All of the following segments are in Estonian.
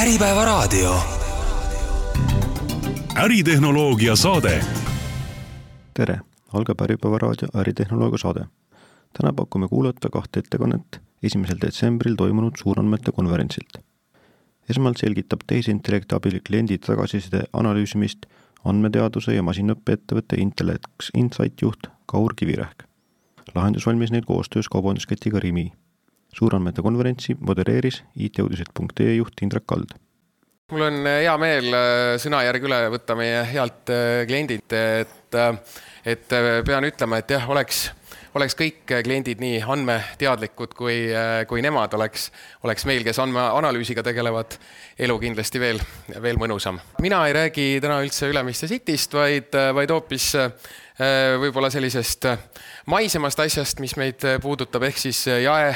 Äripäevaraadio. äritehnoloogia saade. tere, algab Äripäeva raadio äritehnoloogia saade. täna pakume kuulata kahte ettekannet esimesel detsembril toimunud suurandmete konverentsilt. esmalt selgitab tehisintellekti abil kliendi tagasiside analüüsimist andmeteaduse ja masinõppeettevõtte Intellex Insight juht Kaur Kivirähk. lahendus valmis neil koostöös kaubandusketiga Rimi suurandmete konverentsi modereeris IT-uudised.ee juht Indrek Kald. mul on hea meel äh, sõnajärg üle võtta meie healt äh, kliendilt, et, äh, et pean ütlema, et jah, oleks, oleks kõik kliendid nii andmeteadlikud, kui, kui nemad oleks, oleks meil, kes andmeanalüüsiga tegelevad, elu kindlasti veel, veel mõnusam. mina ei räägi täna üldse Ülemiste Cityst, vaid, vaid hoopis võib-olla sellisest maisemast asjast, mis meid puudutab, ehk siis jae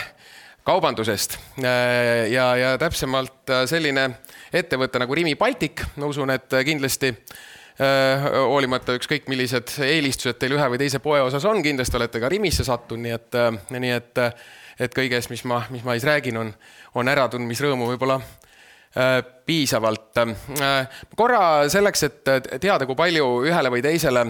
kaubandusest äh, ja, ja täpsemalt äh, selline ettevõte nagu Rimi Baltic, ma usun, et kindlasti äh, hoolimata ükskõik, millised eelistused teil ühe või teise poe osas on, kindlasti olete ka Rimisse sattunud, nii et, nii et, et kõigest, mis ma, mis ma siis räägin, on, on äratundmisrõõmu võib-olla piisavalt. korra selleks, et teada, kui palju ühele või teisele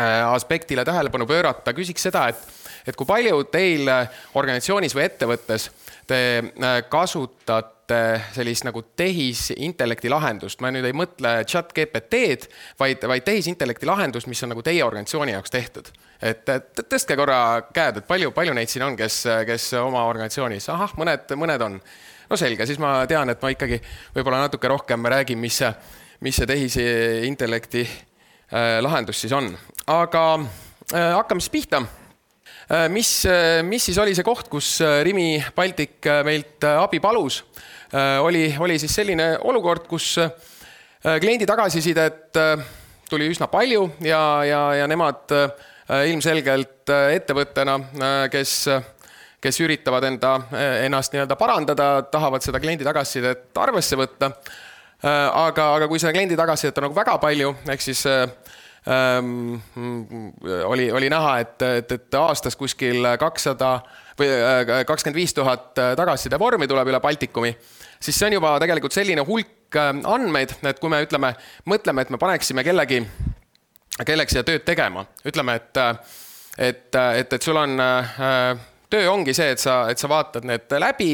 aspektile tähelepanu pöörata, küsiks seda, et et kui palju teil äh, organisatsioonis või ettevõttes te äh, kasutate sellist nagu tehisintellekti lahendust, ma nüüd ei mõtle chat GPT-d, vaid, vaid tehisintellekti lahendust, mis on nagu teie organisatsiooni jaoks tehtud. et tõstke korra käed, et palju, palju neid siin on, kes, kes oma organisatsioonis, ahah, mõned, mõned on. no selge, siis ma tean, et ma ikkagi võib-olla natuke rohkem räägin, mis see, mis see tehisintellekti äh, lahendus siis on, aga hakkame siis pihta mis, äh, mis siis oli see koht, kus äh, Rimi Baltic meilt abi palus? oli, oli siis selline olukord, kus kliendi tagasisidet tuli üsna palju ja, ja, ja nemad ilmselgelt ettevõttena, kes, kes üritavad enda, ennast nii-öelda parandada, tahavad seda kliendi tagasisidet arvesse võtta. aga, aga kui seda kliendi tagasisidet on nagu väga palju, ehk siis ähm, oli, oli näha, et, et, et aastas kuskil kakssada või äh, kakskümmend viis tuhat tagasiside vormi tuleb üle Baltikumi, siis see on juba tegelikult selline hulk äh, andmeid, et kui me ütleme, mõtleme, et me paneksime kellegi, kellegi seda tööd tegema, ütleme, et, et, et, et sul on, töö ongi see, et sa, et sa vaatad need läbi,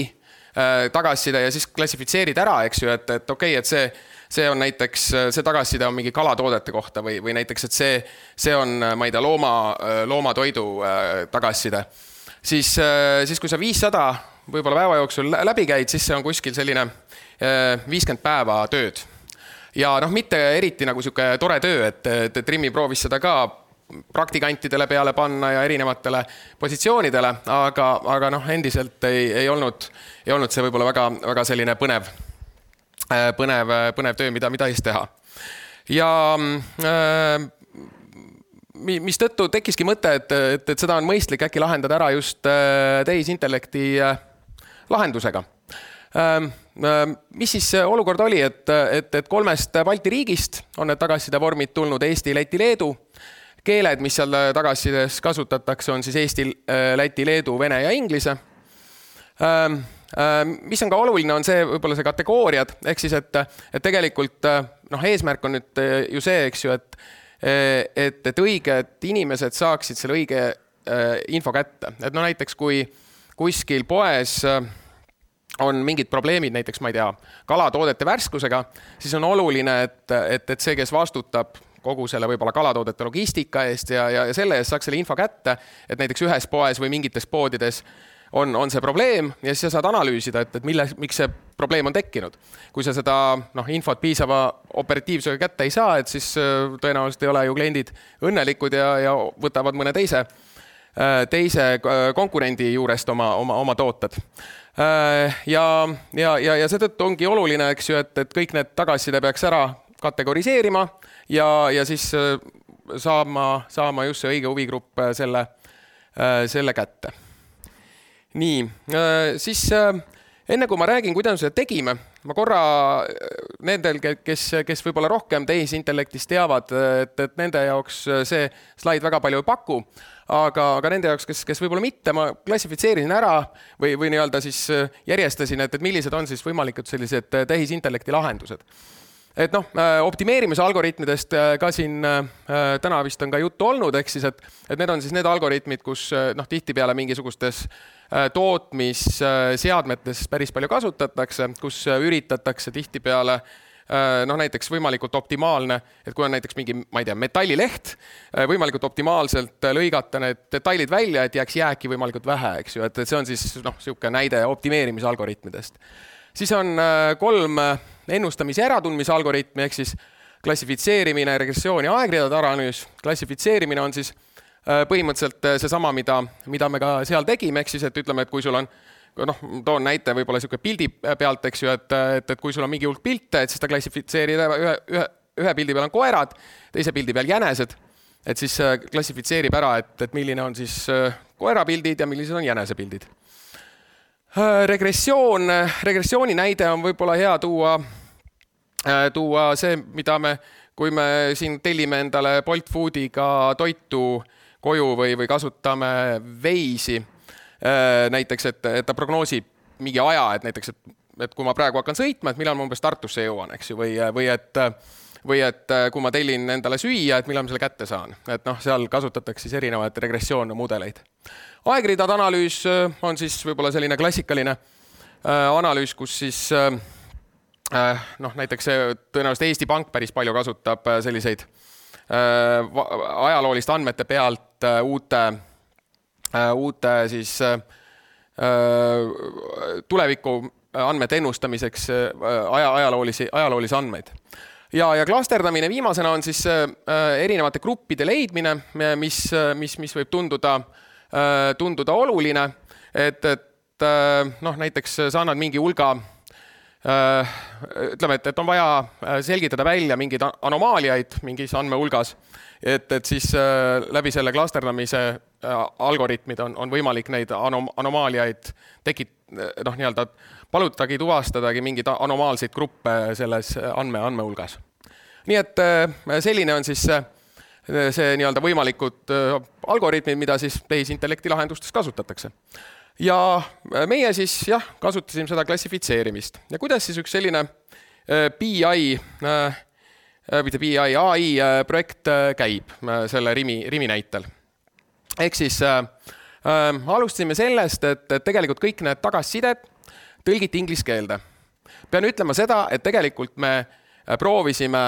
tagasiside ja siis klassifitseerid ära, eks ju, et, et okei okay,, et see see on näiteks, see tagasiside on mingi kalatoodete kohta või, või näiteks, et see, see on, ma ei tea, looma, loomatoidu äh, tagasiside. siis, äh, siis kui sa viissada võib-olla päeva jooksul läbi käid, siis see on kuskil selline äh, viiskümmend päeva tööd. ja noh, mitte eriti nagu sihuke tore töö, et, et, et Rimmi proovis seda ka praktikantidele peale panna ja erinevatele positsioonidele, aga, aga noh, endiselt ei, ei olnud, ei olnud see võib-olla väga, väga selline põnev põnev, äh, põnev töö, mida, mida siis teha. ja äh, mistõttu tekkiski mõte, et, et, et seda on mõistlik äkki lahendada ära just äh, tehisintellekti lahendusega. Ähm, mis siis olukord oli, et, et, et kolmest Balti riigist on need tagasisidevormid tulnud Eesti, Läti, Leedu. keeled, mis seal tagasisides kasutatakse, on siis Eesti, Läti, Leedu, Vene ja Inglise ähm, Äh, mis on ka oluline, on see võib-olla see kategooriad, ehk siis, et, et tegelikult äh, noh, eesmärk on nüüd äh, ju see, eks ju, et et, et õiged inimesed saaksid selle õige info kätte, et no näiteks kui kuskil poes on mingid probleemid, näiteks ma ei tea, kalatoodete värskusega, siis on oluline, et, et, et see, kes vastutab kogu selle võib-olla kalatoodete logistika eest ja, ja, ja selle eest saaks selle info kätte, et näiteks ühes poes või mingites poodides on, on see probleem ja siis sa saad analüüsida, et, et mille, miks see probleem on tekkinud. kui sa seda noh, infot piisava operatiivsusega kätte ei saa, et siis äh, tõenäoliselt ei ole ju kliendid õnnelikud ja, ja võtavad mõne teise, äh, teise äh, konkurendi juurest oma, oma, oma tooted. ja, ja, ja, ja seetõttu ongi oluline, eks ju, et, et kõik need tagasiside peaks ära kategoriseerima ja, ja siis saama, saama just see õige huvigrupp selle, selle kätte nii, äh, siis äh, enne kui ma räägin, kuidas me seda tegime, ma korra nendel, kes, kes võib-olla rohkem tehisintellektist teavad, et, et nende jaoks see slaid väga palju ei paku, aga, aga nende jaoks, kes, kes võib-olla mitte, ma klassifitseerisin ära või, või nii-öelda siis järjestasin, et, et millised on siis võimalikud sellised tehisintellekti lahendused. Et noh, optimeerimise algoritmidest ka siin täna vist on ka juttu olnud, ehk siis, et, et need on siis need algoritmid, kus noh, tihtipeale mingisugustes Äh, tootmisseadmetes päris palju kasutatakse, kus üritatakse tihtipeale äh, noh, näiteks võimalikult optimaalne, et kui on näiteks mingi, ma ei tea, metallileht, äh, võimalikult optimaalselt lõigata need detailid välja, et jääks jääki võimalikult vähe, eks ju, et, et see on siis noh, niisugune näide optimeerimise algoritmidest. siis on kolm ennustamise äratundmise algoritmi ehk siis klassifitseerimine, regressioon ja aegridade analüüs. klassifitseerimine on siis Äh, põhimõtteliselt äh, seesama, mida, mida me ka seal tegime, ehk siis, et ütleme, et kui sul on noh, toon näite võib-olla niisugune pildi pealt, eks ju, et, et, et kui sul on mingi hulk pilte, et siis ta klassifitseerib ühe, ühe, ühe pildi peal on koerad, teise pildi peal jänesed, et siis äh, klassifitseerib ära, et, et milline on siis koerapildid ja millised on jänesepildid. regressioon, regressiooni näide on võib-olla hea tuua, tuua see, mida me, kui me siin tellime endale Bolt Foodiga toitu äh, koju või, või kasutame Waze'i äh, näiteks, et, et ta prognoosib mingi aja, et näiteks, et, et kui ma praegu hakkan sõitma, et millal ma umbes Tartusse jõuan, eks ju, või, või et või et kui ma tellin endale süüa, et millal ma selle kätte saan, et noh, seal kasutatakse siis erinevaid regressioonmudeleid. aegridade analüüs äh, on siis võib-olla selline klassikaline äh, analüüs, kus siis äh, äh noh, näiteks tõenäoliselt Eesti Pank päris palju kasutab selliseid ajalooliste andmete pealt Äh, uute, äh, uute siis äh, tuleviku andmete ennustamiseks aja, ajaloolisi, ajaloolisi andmeid. ja, ja klasterdamine viimasena on siis erinevate gruppide leidmine, mis, mis, mis võib tunduda, tunduda oluline, et, et noh, näiteks sa annad mingi hulga ütleme, et, et on vaja selgitada välja mingeid anomaaliaid mingis andmehulgas et, et siis äh, läbi selle klasterdamise äh, algoritmid on, on võimalik neid anom-, anomaaliaid tekit-, noh, nii-öelda palutagi tuvastadagi mingeid anomaalseid gruppe selles andme, andmehulgas. nii et äh, selline on siis see, see nii-öelda võimalikud algoritmid, mida siis tehisintellekti lahendustes kasutatakse. Ja meie siis jah, kasutasime seda klassifitseerimist ja kuidas siis üks selline BI äh, Äh, mitte BI, ai äh, projekt äh, käib selle Rimi, Rimi näitel. ehk siis äh, alustasime sellest, et tegelikult kõik need tagasisided tõlgiti inglise keelde. pean ütlema seda, et tegelikult me proovisime,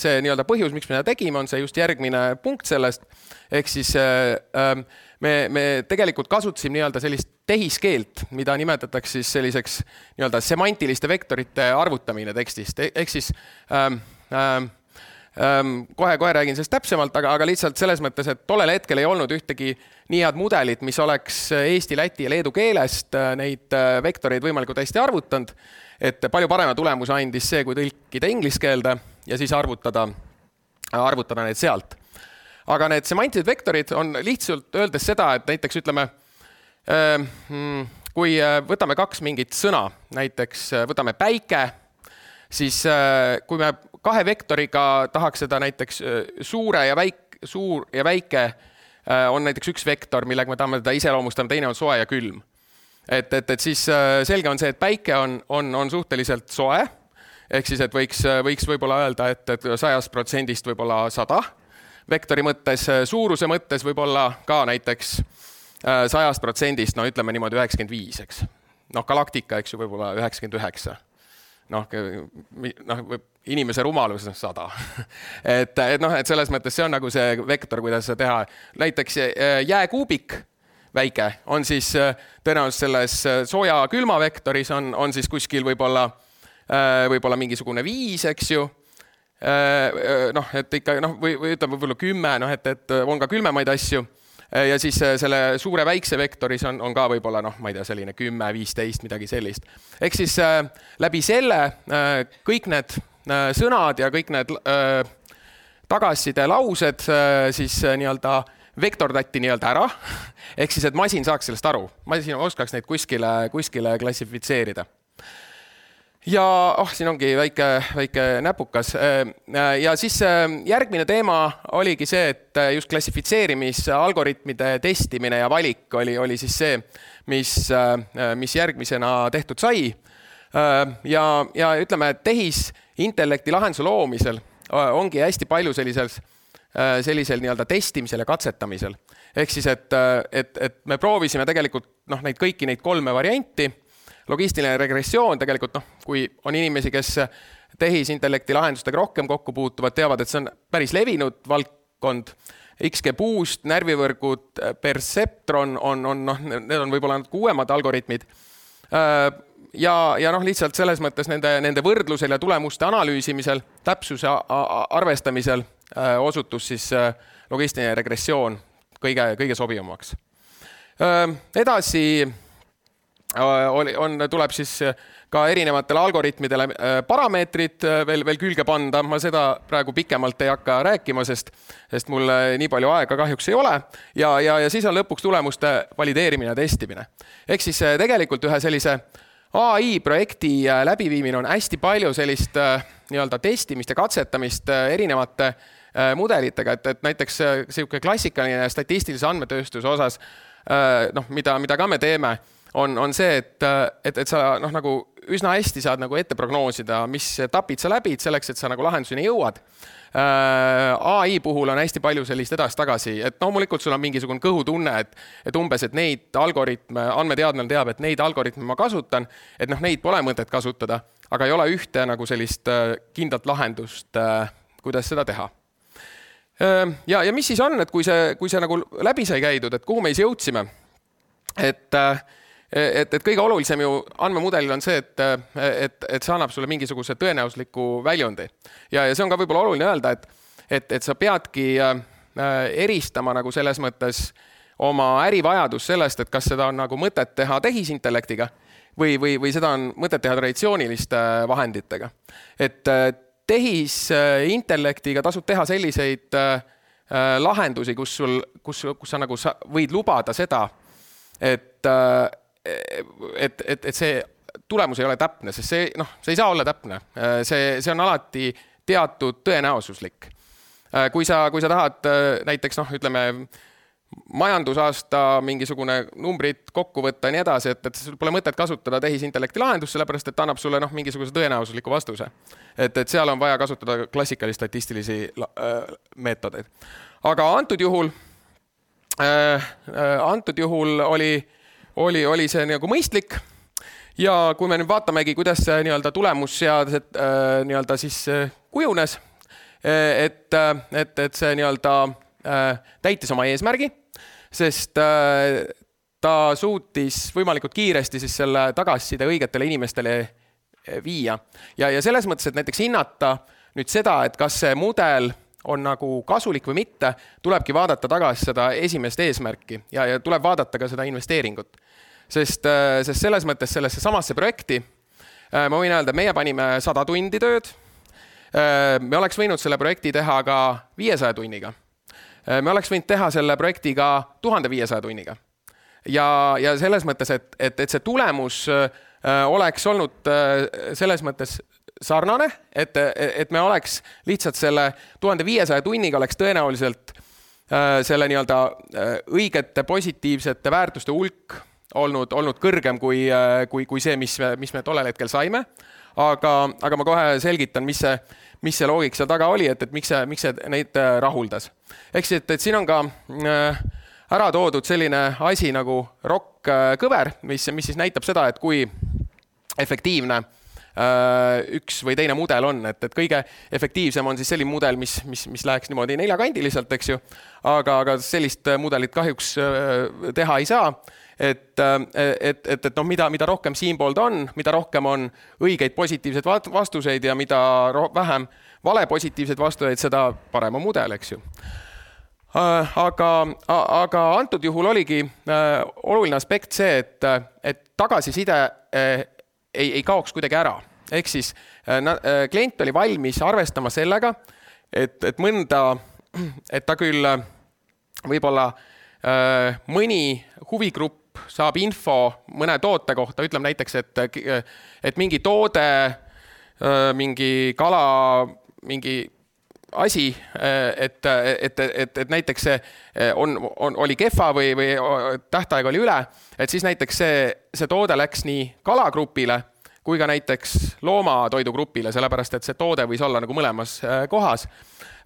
see nii-öelda põhjus, miks me seda tegime, on see just järgmine punkt sellest, ehk siis me, me tegelikult kasutasime nii-öelda sellist tehiskeelt, mida nimetatakse siis selliseks nii-öelda semantiliste vektorite arvutamine tekstist, e-, ehk siis ähm, kohe-kohe räägin sellest täpsemalt, aga, aga lihtsalt selles mõttes, et tollel hetkel ei olnud ühtegi nii head mudelit, mis oleks eesti, läti ja leedu keelest äh, neid äh, vektoreid võimalikult hästi arvutanud. et palju parema tulemuse andis see, kui tõlkida inglise keelde ja siis arvutada, arvutada need sealt. aga need semantilised vektorid on lihtsalt öeldes seda, et näiteks ütleme, hmm, kui äh, võtame kaks mingit sõna, näiteks võtame päike siis kui me kahe vektoriga tahaks seda näiteks suure ja väik-, suur ja väike on näiteks üks vektor, millega me tahame teda iseloomustada, teine on soe ja külm. et, et, et siis selge on see, et päike on, on, on suhteliselt soe, ehk siis, et võiks, võiks võib-olla öelda, et, et sajast protsendist võib-olla sada vektori mõttes, suuruse mõttes võib-olla ka näiteks sajast protsendist, no ütleme niimoodi üheksakümmend viis, eks. noh, galaktika, eks ju, võib-olla üheksakümmend üheksa noh, noh, inimese rumalus on sada et, et noh, et selles mõttes see on nagu see vektor, kuidas seda teha. näiteks äh, jääkuubik, väike, on siis äh, tõenäoliselt selles äh, sooja-külma vektoris on, on siis kuskil võib-olla, võib-olla mingisugune viis, eks ju noh, et ikka noh, või, või ütleme võib-olla kümme, noh, et, et on ka külmemaid asju ja siis selle suure-väikse vektoris on, on ka võib-olla noh, ma ei tea, selline kümme, viisteist, midagi sellist. ehk siis läbi selle kõik need sõnad ja kõik need äh, tagasiside laused äh, siis äh, nii-öelda vektordati nii-öelda ära, ehk siis, et masin saaks sellest aru, masin oskaks neid kuskile, kuskile klassifitseerida ja oh, siin ongi väike, väike näpukas. ja siis järgmine teema oligi see, et just klassifitseerimisalgoritmide testimine ja valik oli, oli siis see, mis, mis järgmisena tehtud sai. ja, ja ütleme, tehisintellekti lahenduse loomisel ongi hästi palju sellises, sellisel nii-öelda testimisel ja katsetamisel. ehk siis, et, et, et me proovisime tegelikult noh, neid kõiki neid kolme varianti logistiline regressioon tegelikult noh, kui on inimesi, kes tehisintellekti lahendustega rohkem kokku puutuvad, teavad, et see on päris levinud valdkond. XGBoost, närvivõrgud, Perceptron on, on noh, need on võib-olla natuke uuemad algoritmid. Ja, ja noh, lihtsalt selles mõttes nende, nende võrdlusel ja tulemuste analüüsimisel, täpsuse arvestamisel osutus siis logistiline regressioon kõige, kõige sobivamaks. edasi Äh, oli, on, tuleb siis äh, ka erinevatele algoritmidele äh, parameetrid veel, veel külge panda, ma seda praegu pikemalt ei hakka rääkima, sest, sest mul nii palju aega kahjuks ei ole. ja, ja, ja siis on lõpuks tulemuste valideerimine ja testimine. ehk siis tegelikult ühe sellise ai projekti läbiviimine on hästi palju sellist nii-öelda testimist ja katsetamist erinevate mudelitega, et, et näiteks niisugune klassikaline statistilise andmetööstuse osas noh, mida, mida ka me teeme on, on see, et, et, et sa noh, nagu üsna hästi saad nagu ette prognoosida, mis etapid sa läbid selleks, et sa nagu lahenduseni jõuad äh,. ai puhul on hästi palju sellist edasi-tagasi, et loomulikult sul on mingisugune kõhutunne, et, et umbes, et neid algoritme, andmeteadlane teab, et neid algoritme ma kasutan, et noh, neid pole mõtet kasutada, aga ei ole ühte nagu sellist äh, kindlat lahendust, äh, kuidas seda teha äh, ja, ja mis siis on, et kui see, kui see nagu läbi sai käidud, et kuhu me siis jõudsime? et äh, et, et kõige olulisem ju andmemudelil on see, et, et, et see annab sulle mingisuguse tõenäosusliku väljundi. ja, ja see on ka võib-olla oluline öelda, et, et, et sa peadki äh, eristama nagu selles mõttes oma ärivajadust sellest, et kas seda on nagu mõtet teha tehisintellektiga või, või, või seda on mõtet teha traditsiooniliste vahenditega. et äh, tehisintellektiga tasub teha selliseid äh, lahendusi, kus sul, kus, kus sa nagu sa võid lubada seda, et et, et, et see tulemus ei ole täpne, sest see noh, see ei saa olla täpne, see, see on alati teatud tõenäosuslik. kui sa, kui sa tahad näiteks noh, ütleme majandusaasta mingisugune numbrid kokku võtta ja nii edasi, et, et sul pole mõtet kasutada tehisintellekti lahendust, sellepärast et ta annab sulle noh, mingisuguse tõenäosusliku vastuse. et, et seal on vaja kasutada klassikalisi statistilisi äh, meetodeid. aga antud juhul äh,, äh antud juhul oli äh, oli, oli see nagu mõistlik. ja kui me nüüd vaatamegi, kuidas see nii-öelda tulemusseadused äh, nii-öelda siis äh, kujunes, äh, et, et, et see nii-öelda täitis oma eesmärgi, sest ta suutis võimalikult kiiresti siis selle tagasiside õigetele inimestele viia ja, ja selles mõttes, et näiteks hinnata nüüd seda, et kas see mudel on nagu kasulik või mitte, tulebki vaadata tagasi seda esimest eesmärki ja, ja tuleb vaadata ka seda investeeringut sest, äh, sest selles mõttes sellesse samasse projekti äh, ma võin öelda, meie panime sada tundi tööd. Äh, me oleks võinud selle projekti teha ka viiesaja tunniga. me oleks võinud teha selle projekti ka tuhande viiesaja tunniga. ja, ja selles mõttes, et, et, et see tulemus oleks olnud selles mõttes sarnane, et, et me oleks lihtsalt selle tuhande viiesaja tunniga oleks tõenäoliselt selle nii-öelda õigete positiivsete väärtuste hulk olnud, olnud kõrgem kui, äh, kui, kui see, mis, mis me tollel hetkel saime. aga, aga ma kohe selgitan, mis see, mis see loogika seal taga oli, et, et miks see, miks see neid äh, rahuldas. ehk siis, et, et siin on ka äh, ära toodud selline asi nagu rokk-kõver, mis, mis siis näitab seda, et kui efektiivne üks või teine mudel on, et, et kõige efektiivsem on siis selline mudel, mis, mis, mis läheks niimoodi neljakandiliselt, eks ju. aga, aga sellist mudelit kahjuks teha ei saa et, et, et, et noh, mida, mida rohkem siinpool ta on, mida rohkem on õigeid positiivseid vastuseid ja mida vähem vale positiivseid vastuseid, seda parem on mudel, eks ju aga, aga antud juhul oligi äh, oluline aspekt see, et, et tagasiside äh, ei, ei kaoks kuidagi ära. ehk siis äh, klient oli valmis arvestama sellega, et, et mõnda, et ta küll võib-olla äh, mõni huvigrupp saab info mõne toote kohta, ütleme näiteks, et, et mingi toode, mingi kala, mingi asi, et, et, et, et näiteks see on, on, oli kehva või, või tähtaeg oli üle, et siis näiteks see, see toode läks nii kalagrupile kui ka näiteks loomatoidugrupile, sellepärast et see toode võis olla nagu mõlemas kohas.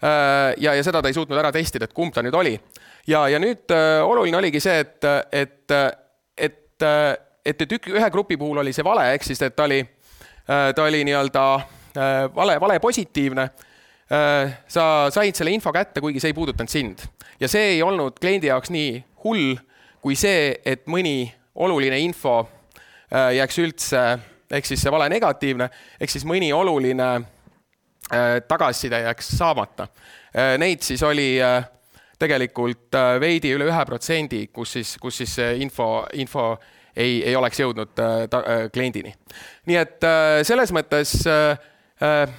ja, ja seda ta ei suutnud ära testida, et kumb ta nüüd oli. ja, ja nüüd oluline oligi see, et, et, et, et, et ühe grupi puhul oli see vale, ehk siis, et ta oli, ta oli nii-öelda vale, vale positiivne Äh, sa said selle info kätte, kuigi see ei puudutanud sind. ja see ei olnud kliendi jaoks nii hull kui see, et mõni oluline info äh, jääks üldse, ehk siis see vale negatiivne, ehk siis mõni oluline äh, tagasiside jääks saamata. Neid siis oli tegelikult veidi üle ühe protsendi, kus siis, kus siis see info, info ei, ei oleks jõudnud kliendini. nii et selles mõttes äh,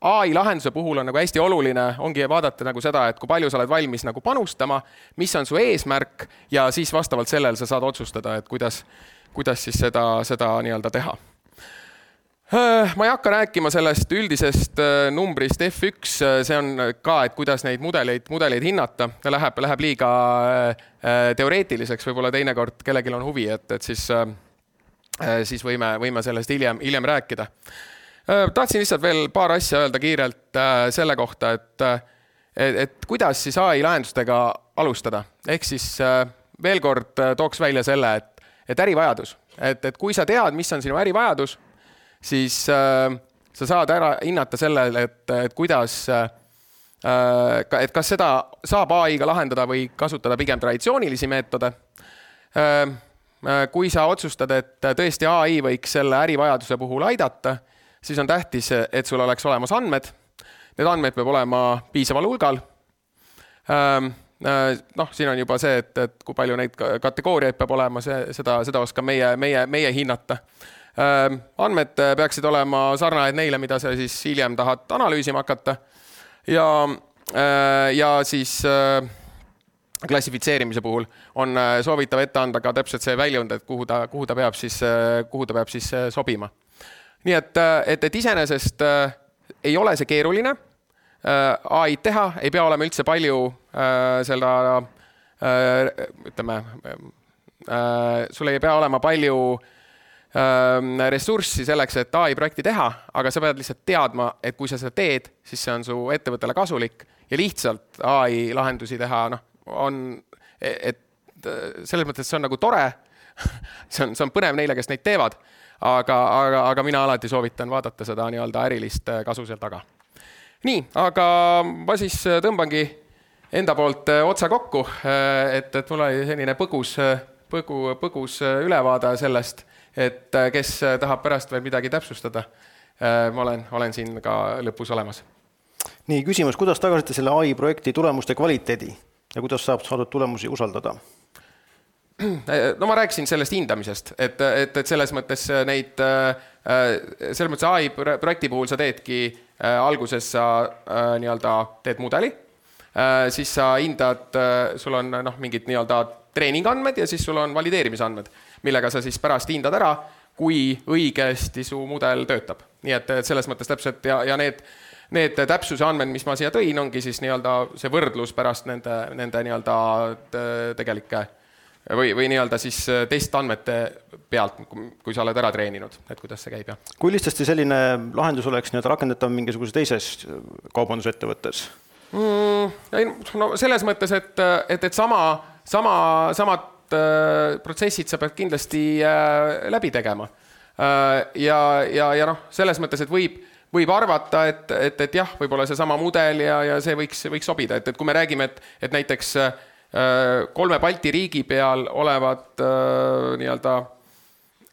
ai lahenduse puhul on nagu hästi oluline, ongi vaadata nagu seda, et kui palju sa oled valmis nagu panustama, mis on su eesmärk ja siis vastavalt sellele sa saad otsustada, et kuidas, kuidas siis seda, seda nii-öelda teha. Äh, ma ei hakka rääkima sellest üldisest äh, numbrist F1, äh, see on ka, et kuidas neid mudeleid, mudeleid hinnata, läheb, läheb liiga teoreetiliseks, võib-olla teinekord kellelgi on huvi, et, et siis, siis võime, võime sellest hiljem, hiljem rääkida tahtsin lihtsalt veel paar asja öelda kiirelt äh, selle kohta, et, äh, et, et kuidas siis ai lahendustega alustada, ehk siis veel kord tooks välja selle, et, et ärivajadus, et, et kui sa tead, mis on sinu ärivajadus, siis äh, sa saad ära hinnata sellele, et, et kuidas äh, et kas seda saab ai-ga lahendada või kasutada pigem traditsioonilisi meetode äh,. kui sa otsustad, et tõesti ai võiks selle ärivajaduse puhul aidata siis on tähtis, et sul oleks olemas andmed. Need andmed peab olema piisaval hulgal. Ähm, äh, noh, siin on juba see, et, et kui palju neid kategooriaid peab olema, see, seda, seda oskab meie, meie, meie hinnata. Ähm, andmed peaksid olema sarnased neile, mida sa siis hiljem tahad analüüsima hakata. ja, äh, ja siis äh, klassifitseerimise puhul on soovitav ette anda ka täpselt see väljund, et kuhu ta, kuhu ta peab siis, kuhu ta peab siis sobima nii et, äh, et, et iseenesest äh, ei ole see keeruline. Äh, ai-d teha, ei pea olema üldse palju äh, seda äh, ütleme äh,, sul ei pea olema palju äh, ressurssi selleks, et ai projekti teha, aga sa pead lihtsalt teadma, et kui sa seda teed, siis see on su ettevõttele kasulik ja lihtsalt ai lahendusi teha, noh, on, et selles mõttes see on nagu tore. See on, see on põnev neile, kes neid teevad aga, aga, aga mina alati soovitan vaadata seda nii-öelda ärilist äh, kasu seal taga. nii, aga ma siis äh, tõmbangi enda poolt äh, otsa kokku, et, et mul oli selline põgus, põgu, põgus ülevaade sellest, et kes tahab pärast veel midagi täpsustada, ma olen, olen siin ka lõpus olemas. nii, küsimus, kuidas tagasite selle ai projekti tulemuste kvaliteedi ja kuidas saab saadud tulemusi usaldada? No ma rääkisin sellest hindamisest, et, et, et selles mõttes neid, äh, selles mõttes ai projekti puhul sa teedki, äh, alguses sa äh, nii-öelda teed mudeli, siis sa hindad, sul on noh, mingid nii-öelda treeningandmed ja siis sul on valideerimisandmed, millega sa siis pärast hindad ära, kui õigesti su mudel töötab. nii et, et selles mõttes täpselt ja, ja need, need täpsuse andmed, mis ma siia tõin, ongi siis nii-öelda see võrdlus pärast nende, nende nii-öelda tegelike või, või nii-öelda siis äh, teiste andmete pealt, kui sa oled ära treeninud, et kuidas see käib ja. kui lihtsasti selline lahendus oleks nii-öelda rakendatav mingisuguses teises äh, kaubandusettevõttes mm,? ei no selles mõttes, et, et, et sama, sama, samad äh, protsessid sa pead kindlasti äh, läbi tegema äh,. ja, ja, ja noh, selles mõttes, et võib võib arvata, et, et, et jah, võib-olla seesama mudel ja, ja see võiks, võiks sobida, et, et kui me räägime, et, et näiteks äh, Äh, kolme Balti riigi peal olevad äh, nii-öelda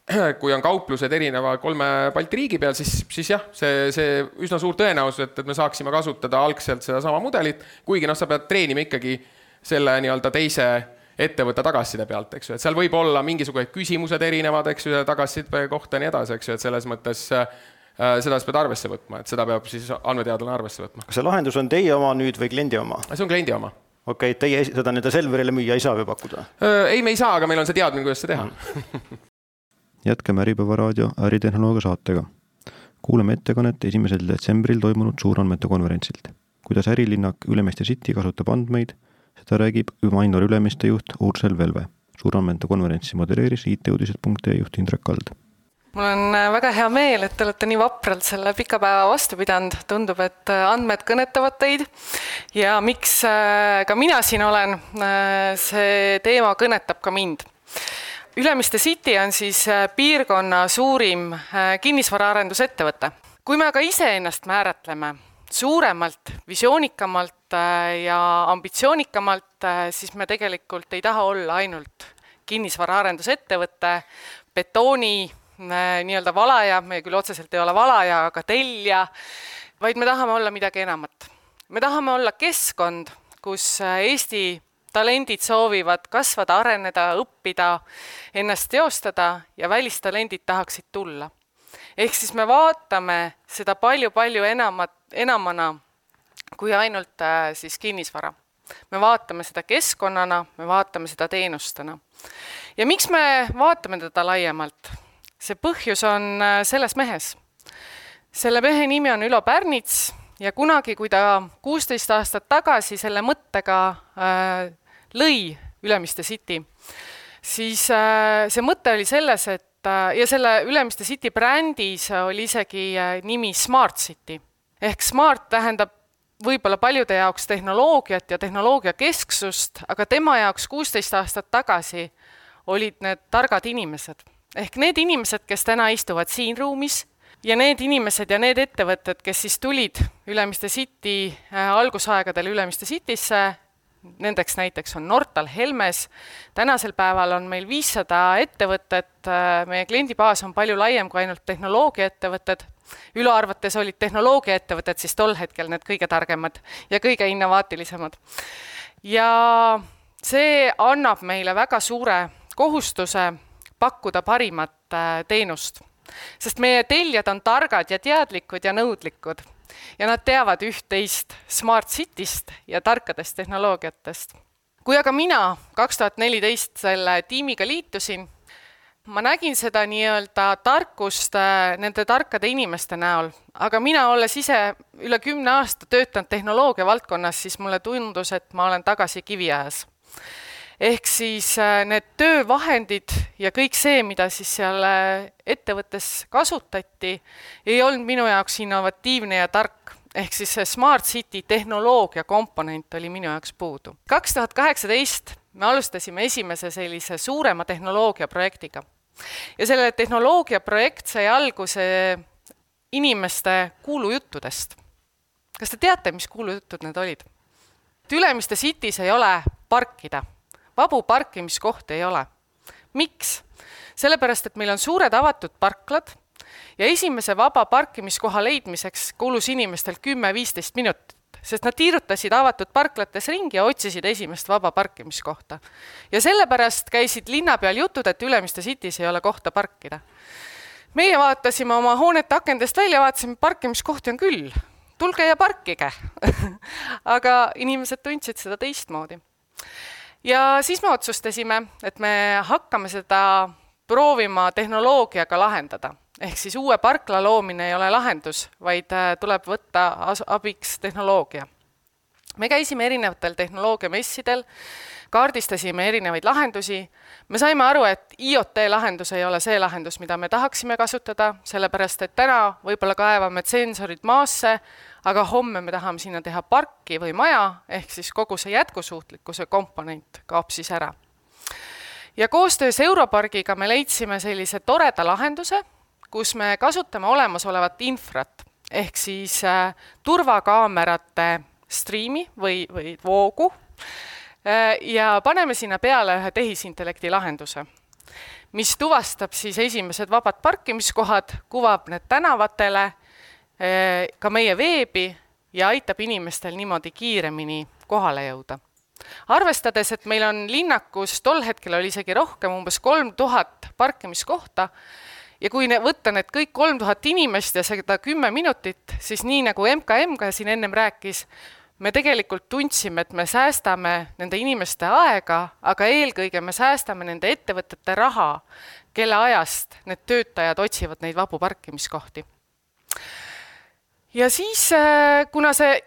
kui on kauplused erineva kolme Balti riigi peal, siis, siis jah, see, see üsna suur tõenäosus, et, et me saaksime kasutada algselt sedasama mudelit, kuigi noh, sa pead treenima ikkagi selle nii-öelda teise ettevõtte tagasiside pealt, eks ju, et seal võib olla mingisugused küsimused erinevad, eks ju, tagasiside kohta ja nii edasi, eks ju, et selles mõttes äh, seda sa pead arvesse võtma, et seda peab siis andmeteadlane arvesse võtma. kas see lahendus on teie oma nüüd või kliendi oma? see on kliendi oma okei okay,, teie seda nii-öelda Selverile müüa ei saa või pakkuda? ei, me ei saa, aga meil on see teadmine, kuidas seda teha jätkame Äripäeva raadio äritehnoloogia saatega. kuulame ettekannet esimesel detsembril toimunud suurandmete konverentsilt. kuidas ärilinnak Ülemiste City kasutab andmeid, seda räägib Mainor Ülemiste juht Ursel Velve. suurandmete konverentsi modereeris IT-uudised.ee juht Indrek Kald mul on äh, väga hea meel, et te olete nii vapralt selle pika päeva vastu pidanud, tundub, et äh, andmed kõnetavad teid ja miks äh, ka mina siin olen, see teema kõnetab ka mind. Ülemiste City on siis piirkonna suurim kinnisvaraarendusettevõte. kui me aga iseennast määratleme suuremalt, visioonikamalt ja ambitsioonikamalt, siis me tegelikult ei taha olla ainult kinnisvaraarendusettevõte, betooni nii-öelda valaja, me küll otseselt ei ole valaja, aga tellija, vaid me tahame olla midagi enamat. me tahame olla keskkond, kus Eesti talendid soovivad kasvada, areneda, õppida, ennast teostada ja välistalendid tahaksid tulla. ehk siis me vaatame seda palju-palju enamat, enamana kui ainult äh, siis kinnisvara. me vaatame seda keskkonnana, me vaatame seda teenustena. ja miks me vaatame teda laiemalt? See põhjus on äh, selles mehes. selle mehe nimi on Ülo Pärnits ja kunagi, kui ta kuusteist aastat tagasi selle mõttega äh, lõi Ülemiste City, siis äh, see mõte oli selles, et ja selle Ülemiste City brändis oli isegi nimi Smart City ehk smart tähendab võib-olla paljude jaoks tehnoloogiat ja tehnoloogia kesksust, aga tema jaoks kuusteist aastat tagasi olid need targad inimesed ehk need inimesed, kes täna istuvad siin ruumis ja need inimesed ja need ettevõtted, kes siis tulid Ülemiste City äh, algusaegadel Ülemiste Citysse, nendeks näiteks on Nortal Helmes, tänasel päeval on meil viissada ettevõtet, äh, meie kliendibaas on palju laiem kui ainult tehnoloogiaettevõtted, Ülo arvates olid tehnoloogiaettevõtted siis tol hetkel need kõige targemad ja kõige innovaatilisemad. ja see annab meile väga suure kohustuse pakkuda parimat äh, teenust. sest meie tellijad on targad ja teadlikud ja nõudlikud ja nad teavad üht-teist Smart Cityst ja tarkadest tehnoloogiatest. kui aga mina kaks tuhat neliteist selle tiimiga liitusin, ma nägin seda nii-öelda tarkust äh, nende tarkade inimeste näol, aga mina, olles ise üle kümne aasta töötanud tehnoloogia valdkonnas, siis mulle tundus, et ma olen tagasi kiviajas ehk siis äh, need töövahendid ja kõik see, mida siis seal äh, ettevõttes kasutati, ei olnud minu jaoks innovatiivne ja tark ehk siis see Smart City tehnoloogia komponent oli minu jaoks puudu. kaks tuhat kaheksateist me alustasime esimese sellise suurema tehnoloogiaprojektiga. ja selle tehnoloogiaprojekt sai alguse inimeste kuulujuttudest. kas te teate, mis kuulujutud need olid? Ülemiste City's ei ole parkida vabu parkimiskohti ei ole. miks? sellepärast, et meil on suured avatud parklad ja esimese vaba parkimiskoha leidmiseks kulus inimestel kümme-viisteist minutit, sest nad tiirutasid avatud parklates ringi ja otsisid esimest vaba parkimiskohta. ja sellepärast käisid linna peal jutud, et Ülemiste City's ei ole kohta parkida. meie vaatasime oma hoonete akendest välja, vaatasime, parkimiskohti on küll, tulge ja parkige aga inimesed tundsid seda teistmoodi ja siis me otsustasime, et me hakkame seda proovima tehnoloogiaga lahendada. ehk siis uue parkla loomine ei ole lahendus, vaid äh, tuleb võtta abiks tehnoloogia. me käisime erinevatel tehnoloogiamessidel, kaardistasime erinevaid lahendusi, me saime aru, et IoT lahendus ei ole see lahendus, mida me tahaksime kasutada, sellepärast et täna võib-olla kaevame sensorid maasse, aga homme me tahame sinna teha parki või maja, ehk siis kogu see jätkusuutlikkuse komponent kaob siis ära. ja koostöös Europargiga me leidsime sellise toreda lahenduse, kus me kasutame olemasolevat infrat, ehk siis äh, turvakaamerate striimi või, või voogu ja paneme sinna peale ühe tehisintellekti lahenduse, mis tuvastab siis esimesed vabad parkimiskohad, kuvab need tänavatele Eh, ka meie veebi ja aitab inimestel niimoodi kiiremini kohale jõuda. arvestades, et meil on linnakus, tol hetkel oli isegi rohkem, umbes kolm tuhat parkimiskohta, ja kui ne, võtta need kõik kolm tuhat inimest ja seda kümme minutit, siis nii nagu MKM ka siin ennem rääkis, me tegelikult tundsime, et me säästame nende inimeste aega, aga eelkõige me säästame nende ettevõtete raha, kelle ajast need töötajad otsivad neid vabu parkimiskohti. ja siis, äh, kuna see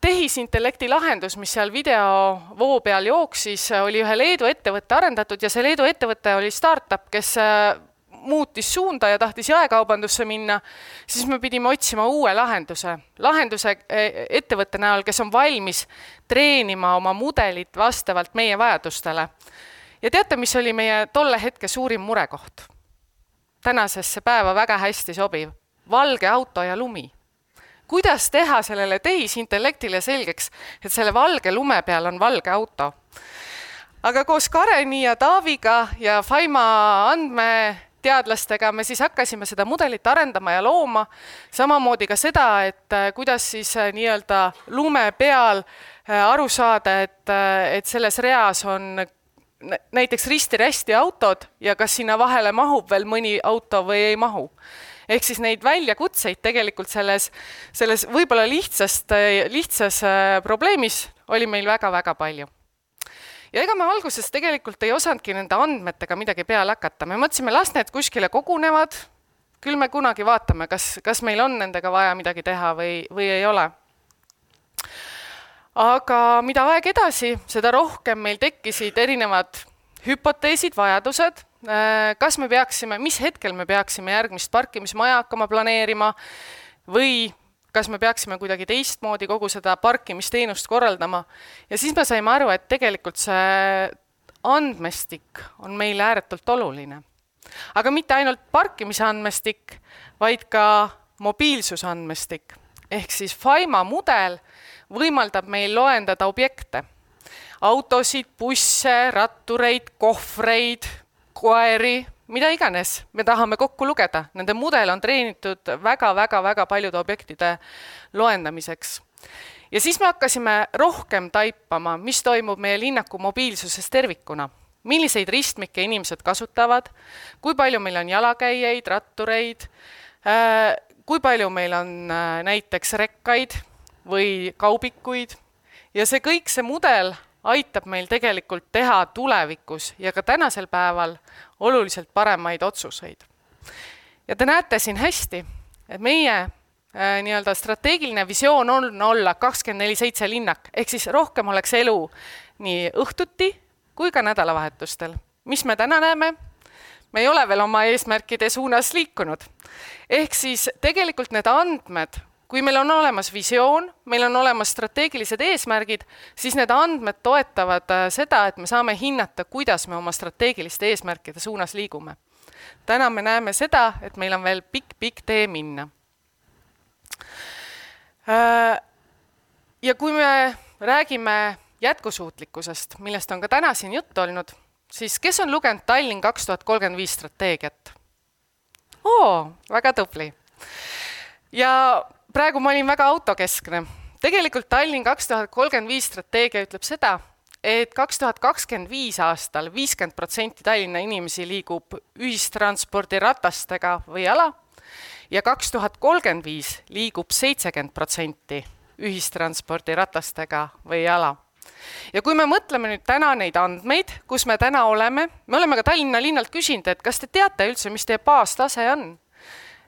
tehisintellekti lahendus, mis seal videovoo peal jooksis, oli ühe Leedu ettevõtte arendatud ja see Leedu ettevõte oli startup, kes äh, muutis suunda ja tahtis jaekaubandusse minna, siis me pidime otsima uue lahenduse. lahenduse e, ettevõtte näol, kes on valmis treenima oma mudelit vastavalt meie vajadustele. ja teate, mis oli meie tolle hetke suurim murekoht? tänasesse päeva väga hästi sobiv, valge auto ja lumi kuidas teha sellele tehisintellektile selgeks, et selle valge lume peal on valge auto. aga koos Kareni ja Taaviga ja Faima andme teadlastega me siis hakkasime seda mudelit arendama ja looma, samamoodi ka seda, et äh, kuidas siis äh, nii-öelda lume peal äh, aru saada, et, et selles reas on näiteks risti-rästi autod ja kas sinna vahele mahub veel mõni auto või ei mahu. ehk siis neid väljakutseid tegelikult selles, selles võib-olla lihtsast, lihtsas probleemis oli meil väga-väga palju ja ega me alguses tegelikult ei osanudki nende andmetega midagi peale hakata, me mõtlesime, las need kuskile kogunevad, küll me kunagi vaatame, kas, kas meil on nendega vaja midagi teha või, või ei ole. aga mida aeg edasi, seda rohkem meil tekkisid erinevad hüpoteesid, vajadused, äh, kas me peaksime, mis hetkel me peaksime järgmist parkimismaja hakkama planeerima või kas me peaksime kuidagi teistmoodi kogu seda parkimisteenust korraldama. ja siis me saime aru, et tegelikult see andmestik on meile ääretult oluline. aga mitte ainult parkimise andmestik, vaid ka mobiilsusandmestik. ehk siis FIMA mudel võimaldab meil loendada objekte, autosid, busse, rattureid, kohvreid, koeri mida iganes me tahame kokku lugeda, nende mudel on treenitud väga-väga-väga paljude objektide loendamiseks. ja siis me hakkasime rohkem taipama, mis toimub meie linnaku mobiilsuses tervikuna. milliseid ristmikke inimesed kasutavad, kui palju meil on jalakäijaid, rattureid, äh, kui palju meil on äh, näiteks rekkaid või kaubikuid ja see kõik, see mudel aitab meil tegelikult teha tulevikus ja ka tänasel päeval oluliselt paremaid otsuseid. ja te näete siin hästi, et meie äh, nii-öelda strateegiline visioon on olla kakskümmend neli seitse linnak, ehk siis rohkem oleks elu nii õhtuti kui ka nädalavahetustel. mis me täna näeme? me ei ole veel oma eesmärkide suunas liikunud. ehk siis tegelikult need andmed kui meil on olemas visioon, meil on olemas strateegilised eesmärgid, siis need andmed toetavad äh, seda, et me saame hinnata, kuidas me oma strateegiliste eesmärkide suunas liigume. täna me näeme seda, et meil on veel pikk-pikk tee minna. Äh, ja kui me räägime jätkusuutlikkusest, millest on ka täna siin juttu olnud, siis kes on lugenud Tallinn kaks tuhat kolmkümmend viis strateegiat? oo, väga tubli. ja praegu ma olin väga autokeskne. tegelikult Tallinn kaks tuhat kolmkümmend viis strateegia ütleb seda, et kaks tuhat kakskümmend viis aastal viiskümmend protsenti Tallinna inimesi liigub ühistranspordiratastega või jala ja kaks tuhat kolmkümmend viis liigub seitsekümmend protsenti ühistranspordiratastega või jala ja kui me mõtleme nüüd täna neid andmeid, kus me täna oleme, me oleme ka Tallinna linnalt küsinud, et kas te teate üldse, mis teie baastase on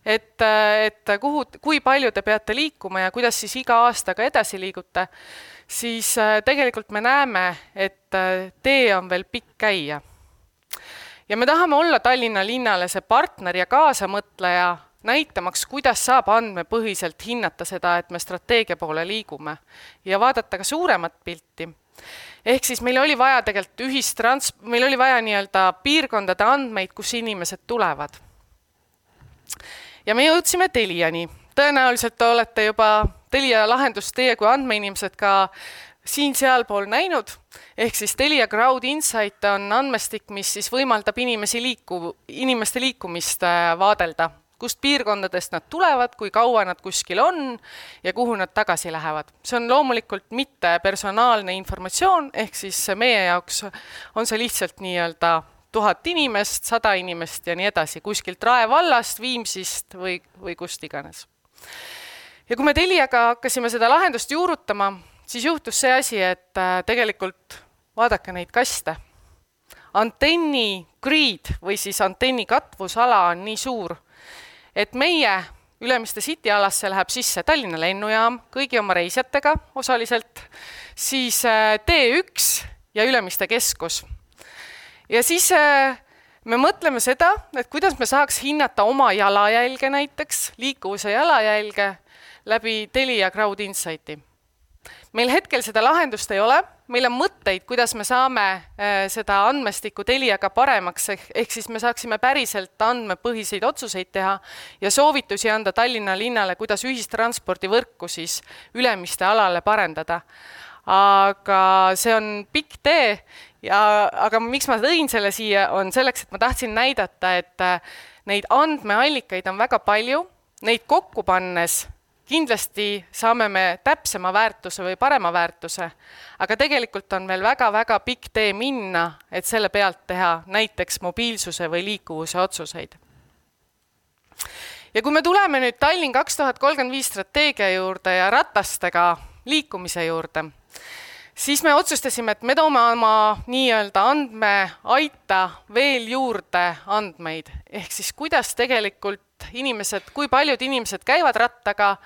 et, et kuhu, kui palju te peate liikuma ja kuidas siis iga aastaga edasi liigute, siis äh, tegelikult me näeme, et äh, tee on veel pikk käia. ja me tahame olla Tallinna linnale see partner ja kaasamõtleja, näitamaks, kuidas saab andmepõhiselt hinnata seda, et me strateegia poole liigume ja vaadata ka suuremat pilti ehk siis meil oli vaja tegelikult ühistrans-, meil oli vaja nii-öelda piirkondade andmeid, kus inimesed tulevad ja me jõudsime Teliani. tõenäoliselt olete juba Telia lahendust teie kui andmeinimesed ka siin-sealpool näinud, ehk siis Telia Crowd Insight on andmestik, mis siis võimaldab inimesi liiku-, inimeste liikumist äh, vaadelda, kust piirkondadest nad tulevad, kui kaua nad kuskil on ja kuhu nad tagasi lähevad. see on loomulikult mitte personaalne informatsioon, ehk siis meie jaoks on see lihtsalt nii-öelda tuhat inimest, sada inimest ja nii edasi, kuskilt Rae vallast, Viimsist või, või kust iganes. ja kui me Teliaga hakkasime seda lahendust juurutama, siis juhtus see asi, et äh, tegelikult vaadake neid kaste. antenni grid või siis antenni katvusala on nii suur, et meie Ülemiste City alasse läheb sisse Tallinna lennujaam kõigi oma reisijatega osaliselt, siis äh, T1 ja Ülemiste keskus. Ja siis äh, me mõtleme seda, et kuidas me saaks hinnata oma jalajälge näiteks, liikuvuse jalajälge läbi Telia Crowd Insighti. meil hetkel seda lahendust ei ole, meil on mõtteid, kuidas me saame äh, seda andmestikku Teliaga paremaks, ehk, siis me saaksime päriselt andmepõhiseid otsuseid teha ja soovitusi anda Tallinna linnale, kuidas ühistranspordivõrku siis Ülemiste alale parendada. aga see on pikk tee ja, aga miks ma tõin selle siia, on selleks, et ma tahtsin näidata, et äh, neid andmeallikaid on väga palju, neid kokku pannes kindlasti saame me täpsema väärtuse või parema väärtuse, aga tegelikult on veel väga-väga pikk tee minna, et selle pealt teha näiteks mobiilsuse või liikuvuse otsuseid. ja kui me tuleme nüüd Tallinn kaks tuhat kolmkümmend viis strateegia juurde ja ratastega liikumise juurde, siis me otsustasime, et me toome oma nii-öelda andmeaita veel juurde andmeid, ehk siis kuidas tegelikult inimesed, kui paljud inimesed käivad rattaga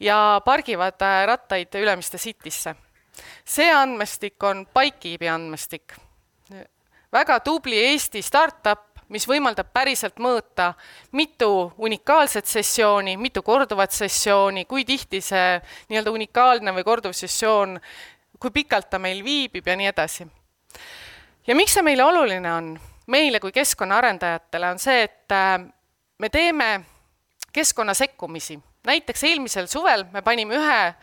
ja pargivad äh, rattaid Ülemiste Citysse. see andmestik on Bikekeepi andmestik. väga tubli Eesti startup, mis võimaldab päriselt mõõta, mitu unikaalset sessiooni, mitu korduvat sessiooni, kui tihti see nii-öelda unikaalne või korduv sessioon kui pikalt ta meil viibib ja nii edasi. ja miks see meile oluline on, meile kui keskkonnaarendajatele, on see, et äh, me teeme keskkonna sekkumisi. näiteks eelmisel suvel me panime ühe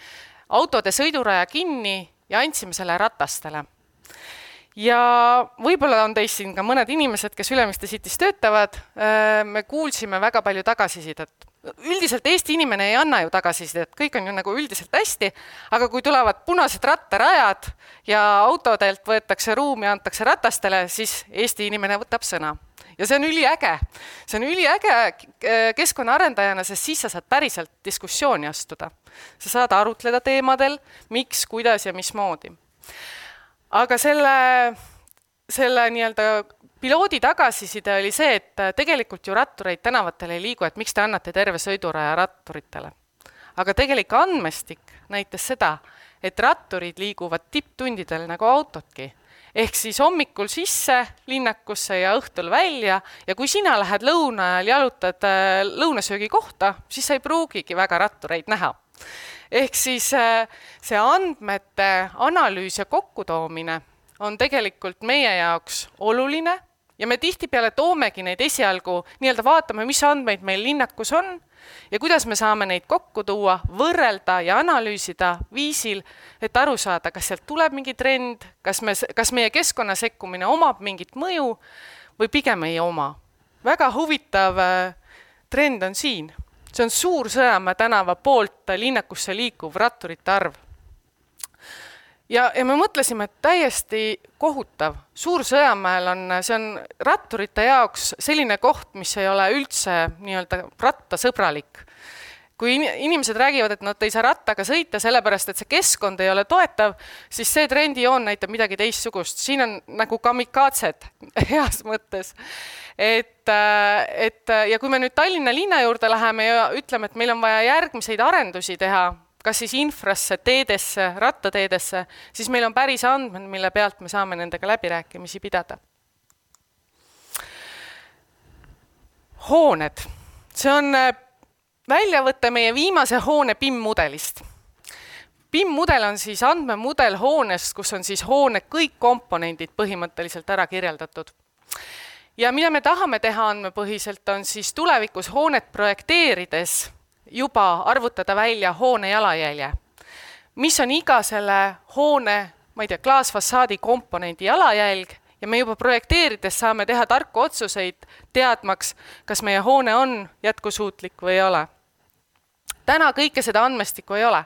autode sõiduraja kinni ja andsime selle ratastele. Ja võib-olla on teist siin ka mõned inimesed, kes Ülemiste City's töötavad, äh, me kuulsime väga palju tagasisidet üldiselt Eesti inimene ei anna ju tagasisidet, kõik on ju nagu üldiselt hästi, aga kui tulevad punased rattarajad ja autodelt võetakse ruumi, antakse ratastele, siis Eesti inimene võtab sõna. ja see on üliäge, see on üliäge äh, keskkonnaarendajana, sest siis sa saad päriselt diskussiooni astuda. sa saad arutleda teemadel, miks, kuidas ja mismoodi. Aga selle, selle nii-öelda piloodi tagasiside oli see, et tegelikult ju rattureid tänavatel ei liigu, et miks te annate terve sõiduraja ratturitele. aga tegelik andmestik näitas seda, et ratturid liiguvad tipptundidel nagu autodki. ehk siis hommikul sisse linnakusse ja õhtul välja ja kui sina lähed lõuna ajal, jalutad äh, lõunasöögikohta, siis sa ei pruugigi väga rattureid näha ehk siis äh, see andmete analüüs ja kokkutoomine on tegelikult meie jaoks oluline ja me tihtipeale toomegi neid esialgu, nii-öelda vaatame, mis andmeid meil linnakus on ja kuidas me saame neid kokku tuua, võrrelda ja analüüsida viisil, et aru saada, kas sealt tuleb mingi trend, kas me, kas meie keskkonna sekkumine omab mingit mõju või pigem ei oma. väga huvitav äh, trend on siin, see on Suur-Sõjamäe tänava poolt linnakusse liikuv ratturite arv ja, ja me mõtlesime, et täiesti kohutav, Suur-Sõjamäel on, see on ratturite jaoks selline koht, mis ei ole üldse nii-öelda rattasõbralik. Kui inimesed räägivad, et nad ei saa rattaga sõita sellepärast, et see keskkond ei ole toetav, siis see trendijoon näitab midagi teistsugust, siin on nagu kamikaatsed heas mõttes. et, et ja kui me nüüd Tallinna linna juurde läheme ja ütleme, et meil on vaja järgmiseid arendusi teha, kas siis infrasse, teedesse, rattateedesse, siis meil on päris andmed, mille pealt me saame nendega läbirääkimisi pidada. hooned, see on äh, väljavõte meie viimase hoone BIM mudelist. BIM mudel on siis andmemudel hoonest, kus on siis hoone kõik komponendid põhimõtteliselt ära kirjeldatud ja mida me tahame teha andmepõhiselt, on siis tulevikus hoonet projekteerides juba arvutada välja hoone jalajälje. mis on iga selle hoone, ma ei tea, klaasfassaadi komponendi jalajälg ja me juba projekteerides saame teha tarku otsuseid, teadmaks, kas meie hoone on jätkusuutlik või ei ole. Täna kõike seda andmestikku ei ole.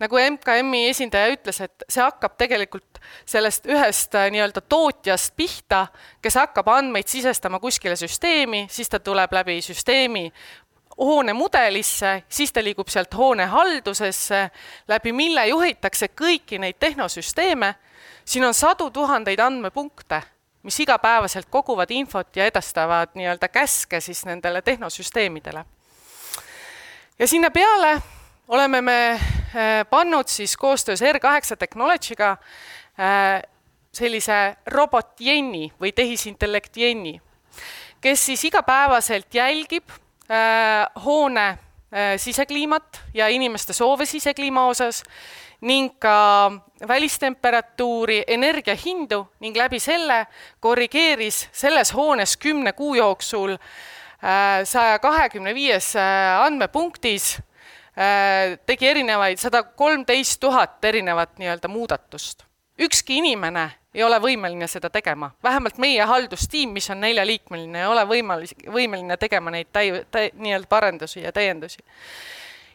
nagu MKM-i esindaja ütles, et see hakkab tegelikult sellest ühest äh, nii-öelda tootjast pihta, kes hakkab andmeid sisestama kuskile süsteemi, siis ta tuleb läbi süsteemi hoonemudelisse, siis ta liigub sealt hoonehaldusesse, läbi mille juhitakse kõiki neid tehnosüsteeme. siin on sadu tuhandeid andmepunkte, mis igapäevaselt koguvad infot ja edastavad nii-öelda käske siis nendele tehnosüsteemidele. Ja sinna peale oleme me äh, pannud siis koostöös R8 Technology'ga äh, sellise robot Jenny või tehisintellekt Jenny, kes siis igapäevaselt jälgib äh, hoone sisekliimat ja inimeste soove sisekliima osas ning ka välistemperatuuri, energiahindu ning läbi selle korrigeeris selles hoones kümne kuu jooksul äh, saja kahekümne viies äh, andmepunktis äh, tegi erinevaid sada kolmteist tuhat erinevat nii-öelda muudatust. ükski inimene ei ole võimeline seda tegema, vähemalt meie haldustiim, mis on neljaliikmeline, ei ole võimalis-, võimeline tegema neid täi-, täi-, nii-öelda parendusi ja täiendusi.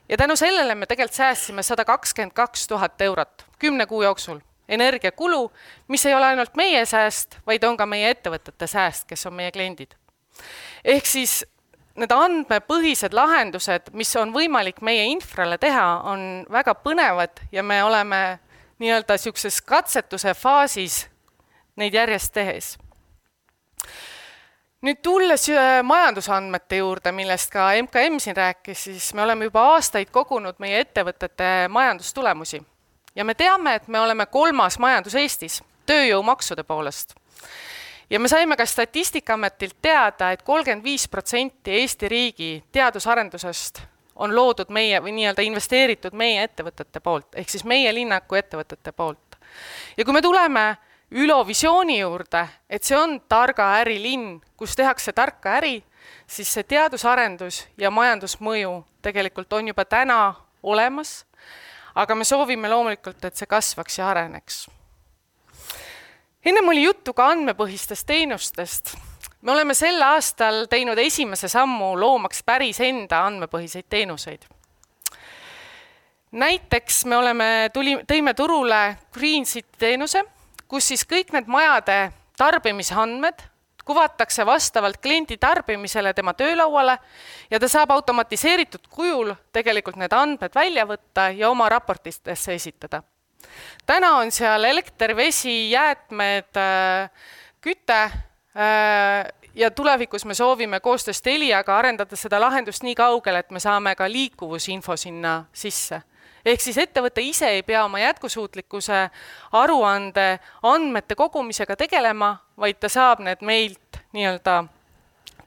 ja tänu sellele me tegelikult säästsime sada kakskümmend kaks tuhat eurot kümne kuu jooksul energiakulu, mis ei ole ainult meie sääst, vaid on ka meie ettevõtete sääst, kes on meie kliendid. Ehk siis need andmepõhised lahendused, mis on võimalik meie infrale teha, on väga põnevad ja me oleme nii-öelda niisuguses katsetuse faasis neid järjest tehes. nüüd tulles äh, majandusandmete juurde, millest ka MKM siin rääkis, siis me oleme juba aastaid kogunud meie ettevõtete majandustulemusi ja me teame, et me oleme kolmas majandus Eestis tööjõumaksude poolest ja me saime ka Statistikaametilt teada et, et kolmkümmend viis protsenti Eesti riigi teadus-arendusest on loodud meie või nii-öelda investeeritud meie ettevõtete poolt, ehk siis meie linnaku ettevõtete poolt. ja kui me tuleme Ülo visiooni juurde, et see on targa äri linn, kus tehakse tarka äri, siis see teadusarendus ja majandusmõju tegelikult on juba täna olemas, aga me soovime loomulikult, et see kasvaks ja areneks. Ennem oli juttu ka andmepõhistest teenustest me oleme sel aastal teinud esimese sammu loomaks päris enda andmepõhiseid teenuseid. näiteks me oleme, tuli, tõime turule Green City teenuse, kus siis kõik need majade tarbimisandmed kuvatakse vastavalt kliendi tarbimisele tema töölauale ja ta saab automatiseeritud kujul tegelikult need andmed välja võtta ja oma raportitesse esitada. Täna on seal elekter, vesi, jäätmed, äh, küte Äh, ja tulevikus me soovime koostöös Teliaga arendada seda lahendust nii kaugele, et me saame ka liikuvusinfo sinna sisse. ehk siis ettevõte ise ei pea oma jätkusuutlikkuse aruande andmete kogumisega tegelema, vaid ta saab need meilt nii-öelda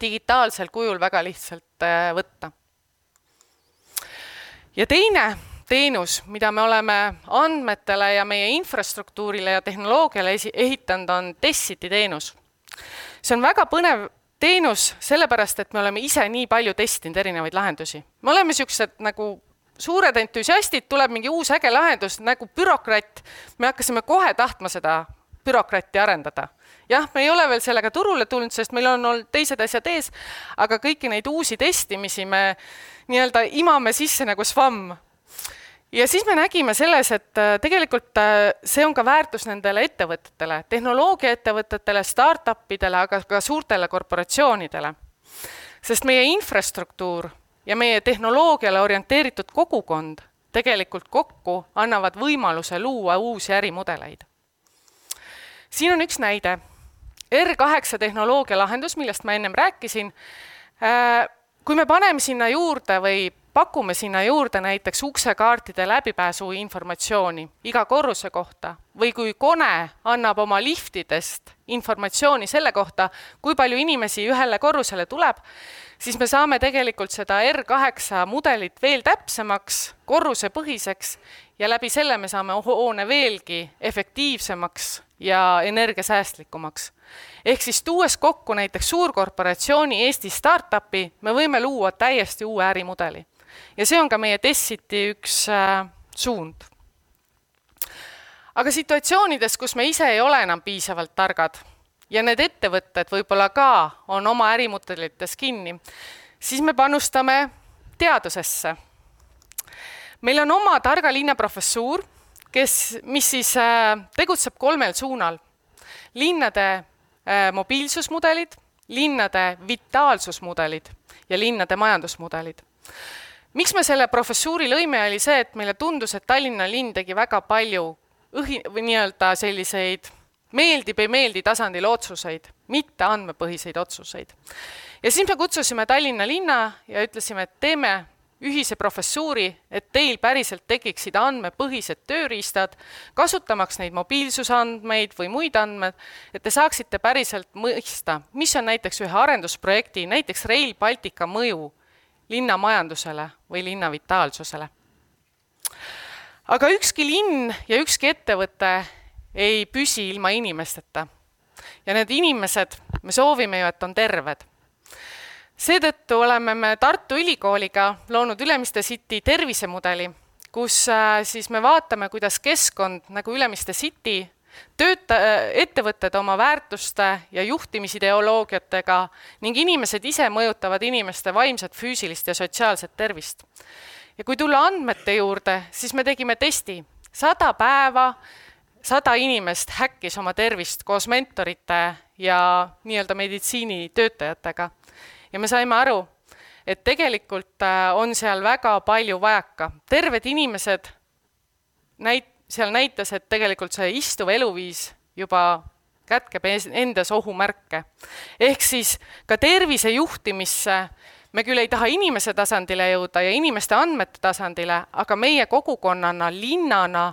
digitaalsel kujul väga lihtsalt äh, võtta. ja teine teenus, mida me oleme andmetele ja meie infrastruktuurile ja tehnoloogiale esi-, ehitanud, on Tessiti teenus see on väga põnev teenus, sellepärast et me oleme ise nii palju testinud erinevaid lahendusi. me oleme niisugused nagu suured entusiastid, tuleb mingi uus äge lahendus nagu bürokratt, me hakkasime kohe tahtma seda bürokratti arendada. jah, me ei ole veel sellega turule tulnud, sest meil on olnud teised asjad ees, aga kõiki neid uusi testimisi me nii-öelda imame sisse nagu svamm ja siis me nägime selles, et äh, tegelikult äh, see on ka väärtus nendele ettevõtetele, tehnoloogiaettevõtetele, startup idele, aga ka suurtele korporatsioonidele. sest meie infrastruktuur ja meie tehnoloogiale orienteeritud kogukond tegelikult kokku annavad võimaluse luua uusi ärimudeleid. siin on üks näide. R8 tehnoloogia lahendus, millest ma ennem rääkisin, äh, kui me paneme sinna juurde või pakume sinna juurde näiteks uksekaartide läbipääsu informatsiooni iga korruse kohta või kui Kone annab oma liftidest informatsiooni selle kohta, kui palju inimesi ühele korrusele tuleb, siis me saame tegelikult seda R8 mudelit veel täpsemaks, korrusepõhiseks ja läbi selle me saame hoone veelgi efektiivsemaks ja energiasäästlikumaks. Ehk siis tuues kokku näiteks suurkorporatsiooni Eesti startup'i, me võime luua täiesti uue ärimudeli ja see on ka meie Tessiti üks äh, suund. aga situatsioonides, kus me ise ei ole enam piisavalt targad ja need ettevõtted võib-olla ka on oma ärimudelites kinni, siis me panustame teadusesse. meil on oma targa linna professuur, kes, mis siis äh, tegutseb kolmel suunal. linnade äh, mobiilsusmudelid, linnade vitaalsusmudelid ja linnade majandusmudelid miks me selle professuuri lõime, oli see, et meile tundus, et Tallinna linn tegi väga palju õhi- või nii-öelda selliseid meeldib, ei meeldi tasandil otsuseid, mitte andmepõhiseid otsuseid. ja siis me kutsusime Tallinna linna ja ütlesime, et teeme ühise professuuri, et teil päriselt tekiksid andmepõhised tööriistad, kasutamaks neid mobiilsusandmeid või muid andmeid, et te saaksite päriselt mõista, mis on näiteks ühe arendusprojekti, näiteks Rail Baltica mõju linna majandusele või linna vitaalsusele. aga ükski linn ja ükski ettevõte ei püsi ilma inimesteta. ja need inimesed, me soovime ju, et on terved. seetõttu oleme me Tartu Ülikooliga loonud Ülemiste City tervisemudeli, kus äh, siis me vaatame, kuidas keskkond nagu Ülemiste City tööta-, ettevõtted oma väärtuste ja juhtimisideoloogiatega ning inimesed ise mõjutavad inimeste vaimset, füüsilist ja sotsiaalset tervist. ja kui tulla andmete juurde, siis me tegime testi, sada päeva, sada inimest häkkis oma tervist koos mentorite ja nii-öelda meditsiinitöötajatega. ja me saime aru, et tegelikult äh, on seal väga palju vajaka, terved inimesed näit-, seal näitas, et tegelikult see istuv eluviis juba kätkeb endas ohumärke. ehk siis ka tervise juhtimisse me küll ei taha inimese tasandile jõuda ja inimeste andmete tasandile, aga meie kogukonnana, linnana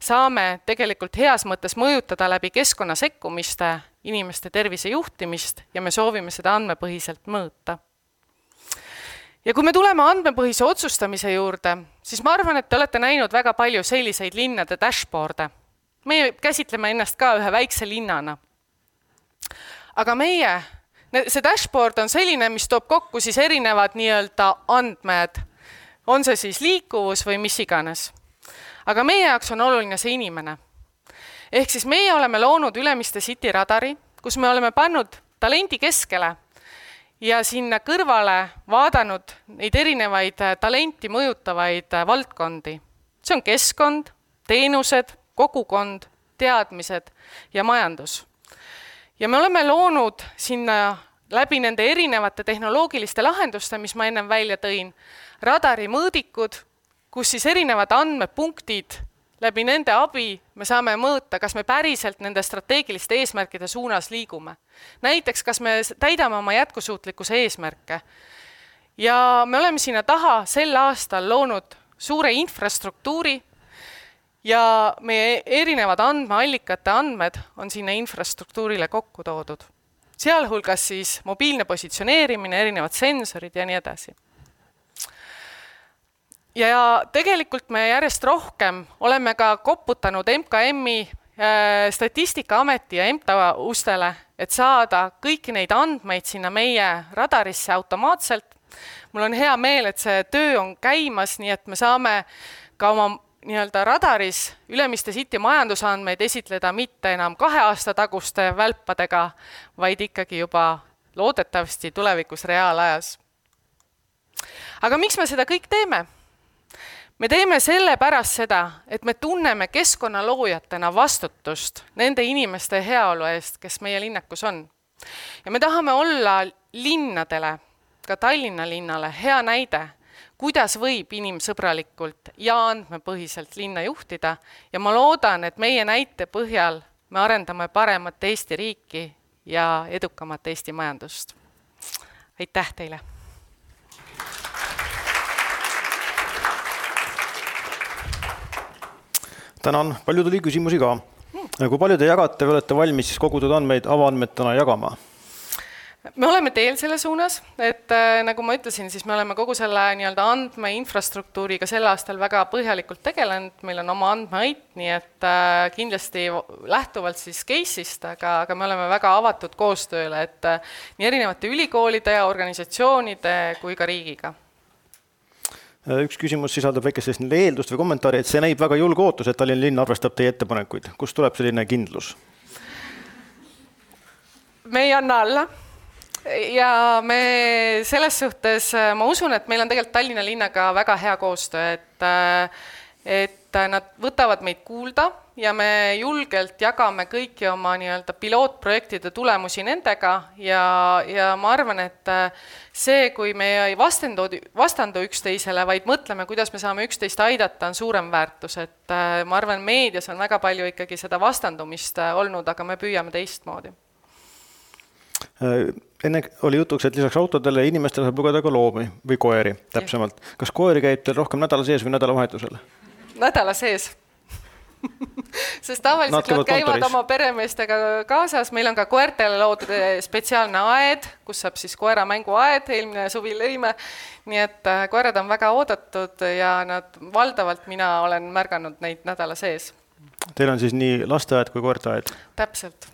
saame tegelikult heas mõttes mõjutada läbi keskkonna sekkumiste inimeste tervise juhtimist ja me soovime seda andmepõhiselt mõõta ja kui me tuleme andmepõhise otsustamise juurde, siis ma arvan, et te olete näinud väga palju selliseid linnade dashboard'e. meie käsitleme ennast ka ühe väikse linnana. aga meie, see dashboard on selline, mis toob kokku siis erinevad nii-öelda andmed, on see siis liikuvus või mis iganes. aga meie jaoks on oluline see inimene. ehk siis meie oleme loonud Ülemiste City radari, kus me oleme pannud talendi keskele ja sinna kõrvale vaadanud neid erinevaid äh, talenti mõjutavaid äh, valdkondi. see on keskkond, teenused, kogukond, teadmised ja majandus. ja me oleme loonud sinna läbi nende erinevate tehnoloogiliste lahenduste, mis ma ennem välja tõin, radari mõõdikud, kus siis erinevad andmepunktid läbi nende abi me saame mõõta, kas me päriselt nende strateegiliste eesmärkide suunas liigume. näiteks, kas me täidame oma jätkusuutlikkuse eesmärke. ja me oleme sinna taha sel aastal loonud suure infrastruktuuri ja meie erinevad andmeallikate andmed on sinna infrastruktuurile kokku toodud. sealhulgas siis mobiilne positsioneerimine, erinevad sensorid ja nii edasi ja tegelikult me järjest rohkem oleme ka koputanud MKM-i äh, Statistikaameti ja EMTA ustele, et saada kõiki neid andmeid sinna meie radarisse automaatselt. mul on hea meel, et see töö on käimas, nii et me saame ka oma nii-öelda radaris Ülemiste City majandusandmeid esitleda mitte enam kahe aasta taguste välpadega, vaid ikkagi juba loodetavasti tulevikus reaalajas. aga miks me seda kõik teeme? Me teeme sellepärast seda, et me tunneme keskkonnaloojatena vastutust nende inimeste heaolu eest, kes meie linnakus on. ja me tahame olla linnadele, ka Tallinna linnale hea näide, kuidas võib inimsõbralikult ja andmepõhiselt linna juhtida ja ma loodan, et meie näite põhjal me arendame paremat Eesti riiki ja edukamat Eesti majandust. aitäh teile! Tänan, palju tuli küsimusi ka. kui palju te jagate või olete valmis siis kogutud andmeid avaandmetena jagama? me oleme teel selle suunas, et äh, nagu ma ütlesin, siis me oleme kogu selle nii-öelda andmeinfrastruktuuriga sel aastal väga põhjalikult tegelenud, meil on oma andmeait, nii et äh, kindlasti lähtuvalt siis case'ist, aga, aga me oleme väga avatud koostööle, et äh, nii erinevate ülikoolide ja organisatsioonide kui ka riigiga üks küsimus sisaldab väikest sellist eeldust või kommentaari, et see näib väga julge ootus, et Tallinna linn arvestab teie ettepanekuid. kust tuleb selline kindlus? me ei anna alla ja me selles suhtes, äh, ma usun, et meil on tegelikult Tallinna linnaga väga hea koostöö, et äh, et nad võtavad meid kuulda ja me julgelt jagame kõiki oma nii-öelda pilootprojektide tulemusi nendega ja, ja ma arvan, et see, kui me ei vastandu, vastandu üksteisele, vaid mõtleme, kuidas me saame üksteist aidata, on suurem väärtus, et ma arvan, meedias on väga palju ikkagi seda vastandumist olnud, aga me püüame teistmoodi enne oli jutuks, et lisaks autodele inimestele saab lugeda ka loomi või koeri täpsemalt. kas koeri käib teil rohkem nädala sees või nädalavahetusel? Nädala sees sest tavaliselt nad, nad käivad kontoris. oma peremeestega kaasas, meil on ka koertele loodud spetsiaalne aed, kus saab siis koera mänguaed, eelmine suvi lõime. nii et äh, koerad on väga oodatud ja nad valdavalt, mina olen märganud neid nädala sees. Teil on siis nii lasteaed kui koerteaed? täpselt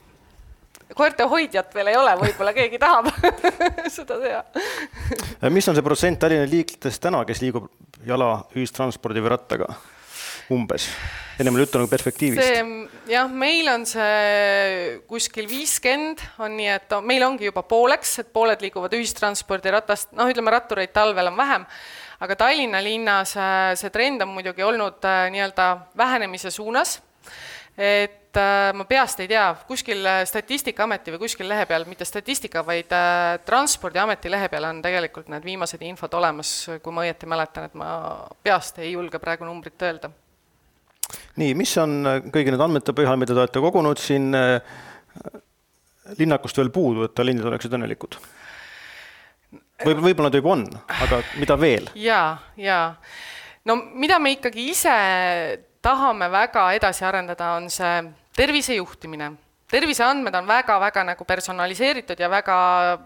koerte hoidjat veel ei ole, võib-olla keegi tahab seda teha. mis on see protsent Tallinna liiklejatest täna, kes liigub jala, ühistranspordi või rattaga? Umbes, ennem oli juttu nagu perspektiivist. jah, meil on see kuskil viiskümmend on nii, et meil ongi juba pooleks, et pooled liiguvad ühistranspordi ratast, noh, ütleme rattureid talvel on vähem, aga Tallinna linnas äh, see trend on muidugi olnud äh, nii-öelda vähenemise suunas, et äh, ma peast ei tea, kuskil Statistikaameti või kuskil lehe peal, mitte statistika, vaid Transpordiameti lehe peal on tegelikult need viimased infod olemas, kui ma õieti mäletan, et ma peast ei julge praegu numbrit öelda. Nii, mis on kõigi nende andmete põhjal, mida te olete kogunud siin linnakust veel puudu, et tallinnid oleksid õnnelikud? või võib-olla nad juba on, aga mida veel? jaa, jaa. no mida me ikkagi ise tahame väga edasi arendada, on see tervisejuhtimine terviseandmed on väga-väga nagu personaliseeritud ja väga,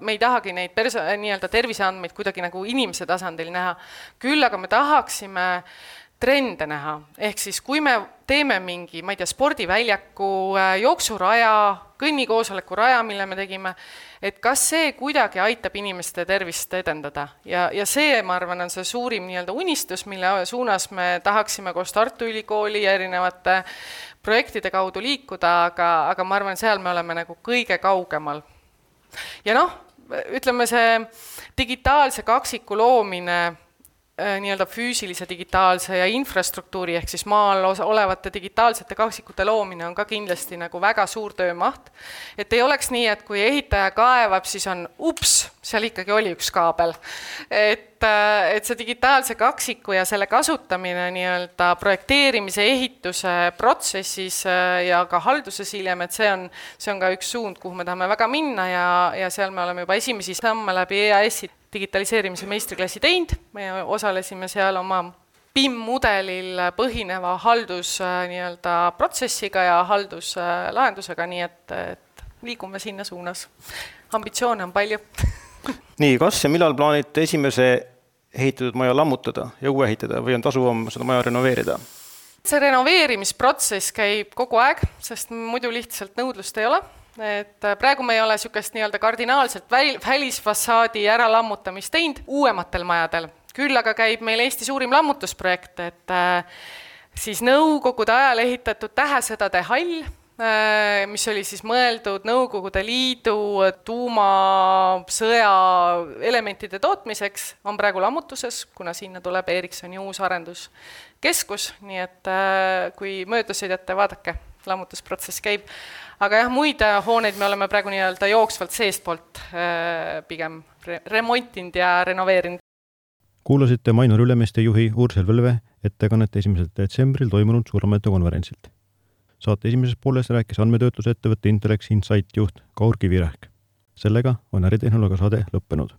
me ei tahagi neid perso-, nii-öelda terviseandmeid kuidagi nagu inimese tasandil näha. küll aga me tahaksime trende näha, ehk siis kui me teeme mingi, ma ei tea, spordiväljaku, äh, jooksuraja, kõnnikoosoleku raja, mille me tegime, et kas see kuidagi aitab inimeste tervist edendada ja, ja see, ma arvan, on see suurim nii-öelda unistus, mille suunas me tahaksime koos Tartu Ülikooli ja erinevate projektide kaudu liikuda, aga, aga ma arvan, seal me oleme nagu kõige kaugemal. ja noh, ütleme see digitaalse kaksiku loomine nii-öelda füüsilise, digitaalse ja infrastruktuuri ehk siis maal olevate digitaalsete kaksikute loomine on ka kindlasti nagu väga suur töömaht. et ei oleks nii, et kui ehitaja kaevab, siis on ups, seal ikkagi oli üks kaabel. et, äh, et see digitaalse kaksiku ja selle kasutamine nii-öelda projekteerimise, ehituse protsessis äh, ja ka halduses hiljem, et see on, see on ka üks suund, kuhu me tahame väga minna ja, ja seal me oleme juba esimesi samme läbi EAS-i digitaliseerimise meistriklassi teinud, me osalesime seal oma PIM-mudelil põhineva haldus äh, nii-öelda protsessiga ja halduslahendusega, nii et, et liigume sinna suunas. ambitsioone on palju nii, kas ja millal plaanite esimese ehitatud maja lammutada ja uue ehitada või on tasuvam seda maja renoveerida? see renoveerimisprotsess käib kogu aeg, sest muidu lihtsalt nõudlust ei ole et äh, praegu me ei ole niisugust nii-öelda kardinaalselt väl-, välisfassaadi äralammutamist teinud uuematel majadel, küll aga käib meil Eesti suurim lammutusprojekt, et äh, siis Nõukogude ajal ehitatud tähesõdade hall, äh, mis oli siis mõeldud Nõukogude Liidu tuumasõja elementide tootmiseks, on praegu lammutuses, kuna sinna tuleb Ericssoni uus arenduskeskus, nii et kui mööda sõidate, vaadake, lammutusprotsess käib aga jah, muid äh, hooneid me oleme praegu nii-öelda jooksvalt seestpoolt äh, pigem re remontinud ja renoveerinud. kuulasite Mainor Ülemiste juhi Ursel Võlve ettekannet esimesel detsembril toimunud Suuramete konverentsilt. saate esimeses pooles rääkis andmetöötlusettevõtte Intellex Insight juht Kaur Kivirähk. sellega on äritehnoloogia saade lõppenud